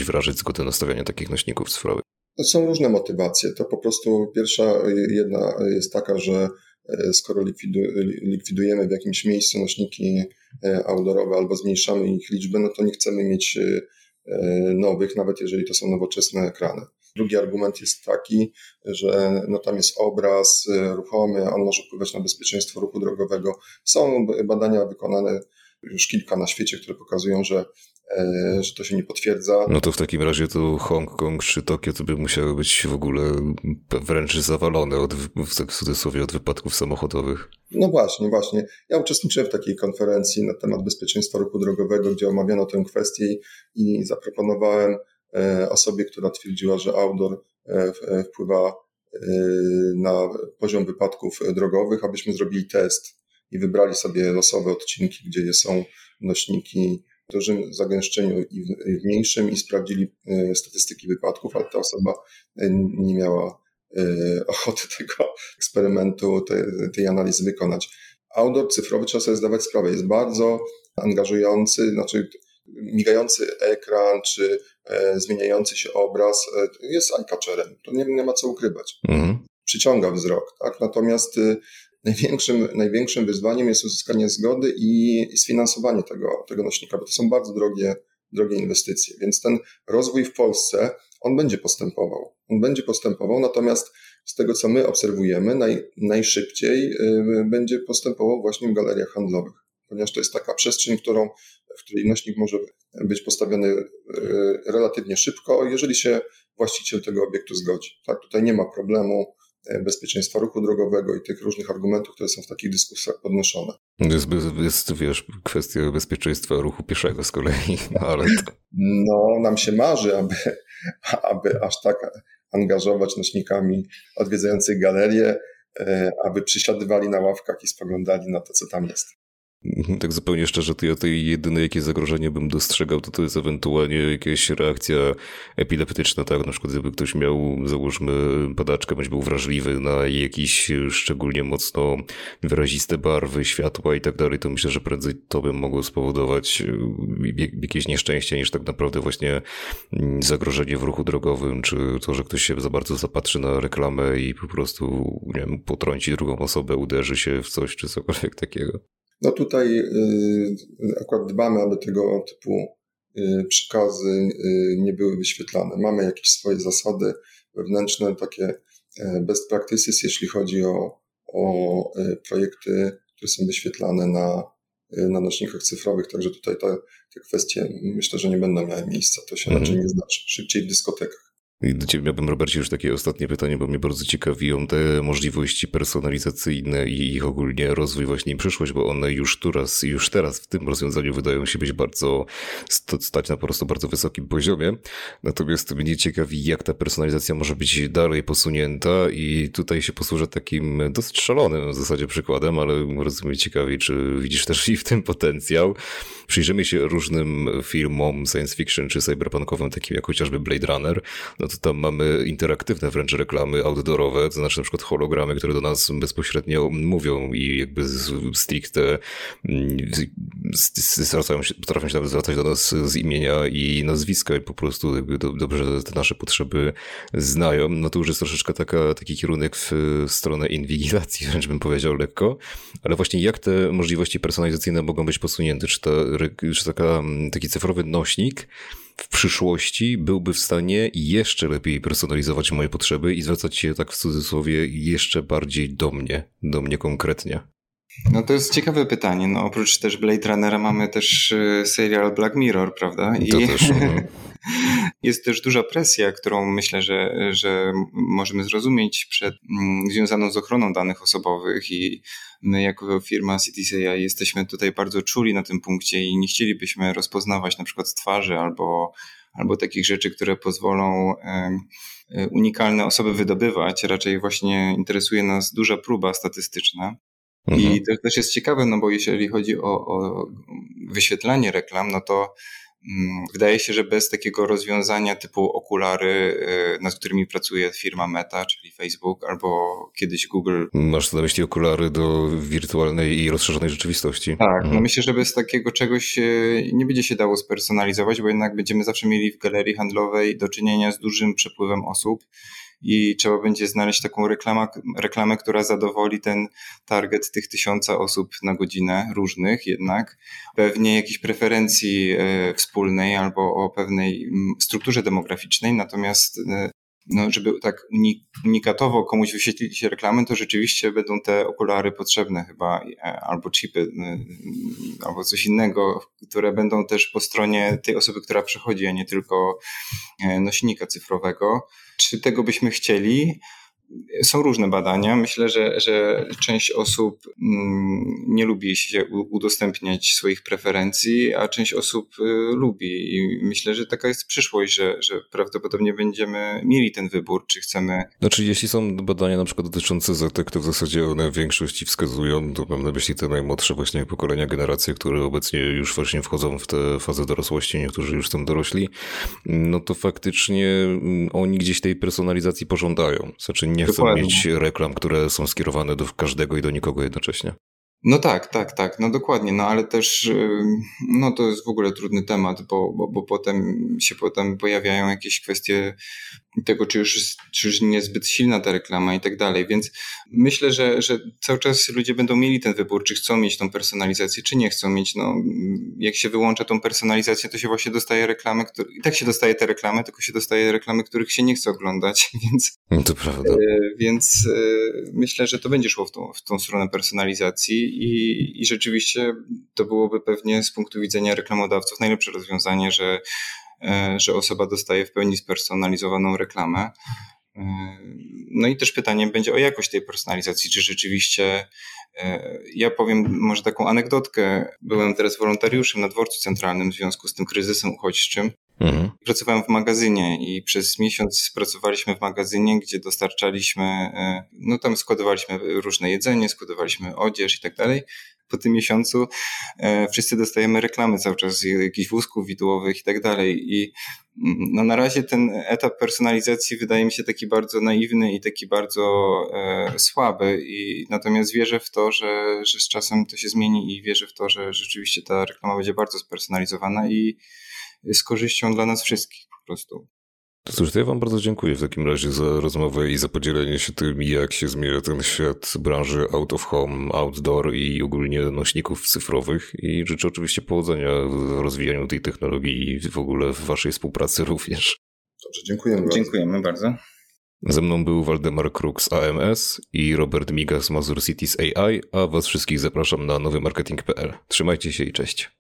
wrażać zgody na stawianie takich nośników cyfrowych? To są różne motywacje. To po prostu pierwsza jedna jest taka, że E, skoro likwidujemy w jakimś miejscu nośniki e, outdoorowe albo zmniejszamy ich liczbę, no to nie chcemy mieć e, nowych, nawet jeżeli to są nowoczesne ekrany. Drugi argument jest taki, że no tam jest obraz ruchomy, on może wpływać na bezpieczeństwo ruchu drogowego. Są badania wykonane już kilka na świecie, które pokazują, że E, że to się nie potwierdza. No to w takim razie to Hongkong czy Tokio to by musiały być w ogóle wręcz zawalone od, w cudzysłowie od wypadków samochodowych. No właśnie, właśnie. Ja uczestniczyłem w takiej konferencji na temat bezpieczeństwa ruchu drogowego, gdzie omawiano tę kwestię i zaproponowałem osobie, która twierdziła, że outdoor e, wpływa na poziom wypadków drogowych, abyśmy zrobili test i wybrali sobie losowe odcinki, gdzie są nośniki w dużym zagęszczeniu i w, mniejszym i sprawdzili e, statystyki wypadków, ale ta osoba e, nie miała e, ochoty <laughs> tego eksperymentu, tej analizy wykonać. Outdoor cyfrowy, trzeba sobie zdawać sprawę, jest bardzo angażujący, znaczy migający ekran czy zmieniający się obraz jest eye-catcherem. To nie, nie ma co ukrywać. Mhm. Przyciąga wzrok, tak? Natomiast największym, największym wyzwaniem jest uzyskanie zgody i sfinansowanie tego, tego nośnika, bo to są bardzo drogie, drogie inwestycje. Więc ten rozwój w Polsce, on będzie postępował. On będzie postępował, natomiast z tego, co my obserwujemy, naj, najszybciej y, będzie postępował właśnie w galeriach handlowych, ponieważ to jest taka przestrzeń, którą, w której nośnik może być postawiony y, relatywnie szybko, jeżeli się właściciel tego obiektu zgodzi. Tak, tutaj nie ma problemu E, bezpieczeństwa ruchu drogowego i tych różnych argumentów, które są w takich dyskusjach podnoszone. Jest, jest wiesz, kwestia bezpieczeństwa ruchu pieszego z kolei, ale to... No, nam się marzy, aby, aby aż tak angażować nośnikami odwiedzających galerię, e, aby przysiadywali na ławkach i spoglądali na to, co tam jest. Mhm, tak zupełnie szczerze, to ja tej jedyne jakie zagrożenie bym dostrzegał, to to jest ewentualnie jakaś reakcja epileptyczna, tak? Na przykład gdyby ktoś miał, załóżmy, padaczkę, bądź był wrażliwy na jakieś szczególnie mocno wyraziste barwy, światła i tak dalej, to myślę, że prędzej to by mogło spowodować e, jakieś nieszczęście niż tak naprawdę właśnie mm, zagrożenie w ruchu drogowym, czy to, że ktoś się za bardzo zapatrzy na reklamę i po prostu, nie wiem, potrąci drugą osobę, uderzy się w coś, czy cokolwiek takiego. No tutaj y, akurat dbamy, aby tego typu y, przekazy y, nie były wyświetlane. Mamy jakieś swoje zasady wewnętrzne, takie e, best practices, jeśli chodzi o, o e, projekty, które są wyświetlane na, e, na nośnikach cyfrowych, także tutaj te, te kwestie myślę, że nie będą miały miejsca. To się mm. raczej nie zdarzy. Szybciej w dyskotekach. I do Ciebie miałbym, Robercie, już takie ostatnie pytanie, bo mnie bardzo ciekawią te możliwości personalizacyjne i ich ogólnie rozwój właśnie i przyszłość, bo one już teraz, już teraz w tym rozwiązaniu wydają się być bardzo, stać na po prostu bardzo wysokim poziomie. Natomiast mnie ciekawi, jak ta personalizacja może być dalej posunięta i tutaj się posłużę takim dosyć szalonym w zasadzie przykładem, ale bardzo mnie ciekawi, czy widzisz też i w tym potencjał. Przyjrzymy się różnym filmom science fiction czy cyberpunkowym, takim jak chociażby Blade Runner, no to tam mamy interaktywne wręcz reklamy outdoorowe, to znaczy na przykład hologramy, które do nas bezpośrednio mówią i jakby stricte mm, zwracają się, potrafią się nawet zwracać do nas z imienia i nazwiska i po prostu jakby do, dobrze te nasze potrzeby znają. No to już jest troszeczkę taka, taki kierunek w stronę inwigilacji, <laughs> wręcz bym powiedział lekko, ale właśnie jak te możliwości personalizacyjne mogą być posunięte? Czy, ta, czy taka, taki cyfrowy nośnik w przyszłości byłby w stanie jeszcze lepiej personalizować moje potrzeby i zwracać się tak w cudzysłowie jeszcze bardziej do mnie, do mnie konkretnie? No to jest ciekawe pytanie. No oprócz też Blade Runnera mamy też y, serial Black Mirror, prawda? I to też. No. <laughs> jest też duża presja, którą myślę, że, że możemy zrozumieć przed, mm, związaną z ochroną danych osobowych i my jako firma CTCI jesteśmy tutaj bardzo czuli na tym punkcie i nie chcielibyśmy rozpoznawać na przykład twarzy albo, albo takich rzeczy, które pozwolą unikalne osoby wydobywać. Raczej właśnie interesuje nas duża próba statystyczna. Mhm. I to też jest ciekawe, no bo jeżeli chodzi o, o wyświetlanie reklam, no to mm, Wydaje się, że bez takiego rozwiązania typu okulary, y, nad którymi pracuje firma Meta, czyli Facebook, albo kiedyś Google. Masz na myśli okulary do wirtualnej i rozszerzonej rzeczywistości. Tak, no mhm. myślę, że bez takiego czegoś nie będzie się dało spersonalizować, bo jednak będziemy zawsze mieli w galerii handlowej do czynienia z dużym przepływem osób i trzeba będzie znaleźć taką reklamę, reklamę, która zadowoli ten target tych tysiąca osób na godzinę, różnych jednak, pewnie jakiejś preferencji e, wspólnej albo o pewnej strukturze demograficznej, natomiast e, no, żeby tak unikatowo komuś wyświetlić reklamę, to rzeczywiście będą te okulary potrzebne chyba, e, albo chipy, albo coś innego, które będą też po stronie tej osoby, która przychodzi, a nie tylko nośnika cyfrowego. Czy tego byśmy chcieli? Są różne badania. Myślę, że, że część osób mm, nie lubi się udostępniać swoich preferencji, a część osób y, lubi. I myślę, że taka jest przyszłość, że, że prawdopodobnie będziemy mieli ten wybór, czy chcemy. Znaczy, jeśli są badania na przykład dotyczące zatek, to w zasadzie one w większości wskazują, to mam na myśli te najmłodsze właśnie pokolenia, generacje, które obecnie już właśnie wchodzą w tę fazę dorosłości, niektórzy już są dorośli, no to faktycznie mm, oni gdzieś tej personalizacji pożądają. Znaczy, nie chcą Dokładnie. mieć reklam, które są skierowane do każdego i do nikogo jednocześnie. No tak, tak, tak, no dokładnie, no ale też no to jest w ogóle trudny temat, bo, bo, bo potem się potem pojawiają jakieś kwestie tego, czy już, czy już nie zbyt silna ta reklama i tak dalej, więc myślę, że, że cały czas ludzie będą mieli ten wybór, czy chcą mieć tą personalizację, czy nie chcą mieć, no jak się wyłącza tą personalizację, to się właśnie dostaje reklamy, które, i tak się dostaje te reklamy, tylko się dostaje reklamy, których się nie chce oglądać, <laughs> więc no to prawda. E, więc e, myślę, że to będzie szło w tą, w tą stronę personalizacji i, i rzeczywiście to byłoby pewnie z punktu widzenia reklamodawców najlepsze rozwiązanie, że, że osoba dostaje w pełni spersonalizowaną reklamę. E, no i też pytanie będzie o jakość tej personalizacji, czy rzeczywiście ja powiem może taką anegdotkę. Byłem teraz wolontariuszem na dworcu centralnym w związku z tym kryzysem uchodźczym Mhm. Pracowałem w magazynie i przez miesiąc pracowaliśmy w magazynie, gdzie dostarczaliśmy, e, no tam składowaliśmy różne jedzenie, składowaliśmy odzież i tak dalej. Po tym miesiącu e, wszyscy dostajemy reklamy cały czas, jakichś wózków widłowych i tak dalej. I mm, no na razie ten etap personalizacji wydaje mi się taki bardzo naiwny i taki bardzo e, słaby. I natomiast wierzę w to, że, że z czasem to się zmieni i wierzę w to, że rzeczywiście ta reklama będzie bardzo spersonalizowana i z korzyścią dla nas wszystkich po prostu. Cóż, to ja Wam bardzo dziękuję w takim razie za rozmowę i za podzielenie się tym, jak się zmienia ten świat branży out of home, outdoor i ogólnie nośników cyfrowych. I życzę oczywiście powodzenia w rozwijaniu tej technologii i w ogóle w Waszej współpracy <laughs> również. Dobrze, dziękujemy bardzo. Dziękujemy bardzo. Ze mną był Waldemar Kruk z AMS i Robert Miga z Mazur Cities AI, a Was wszystkich zapraszam na nowymarketing.pl. Trzymajcie się i cześć.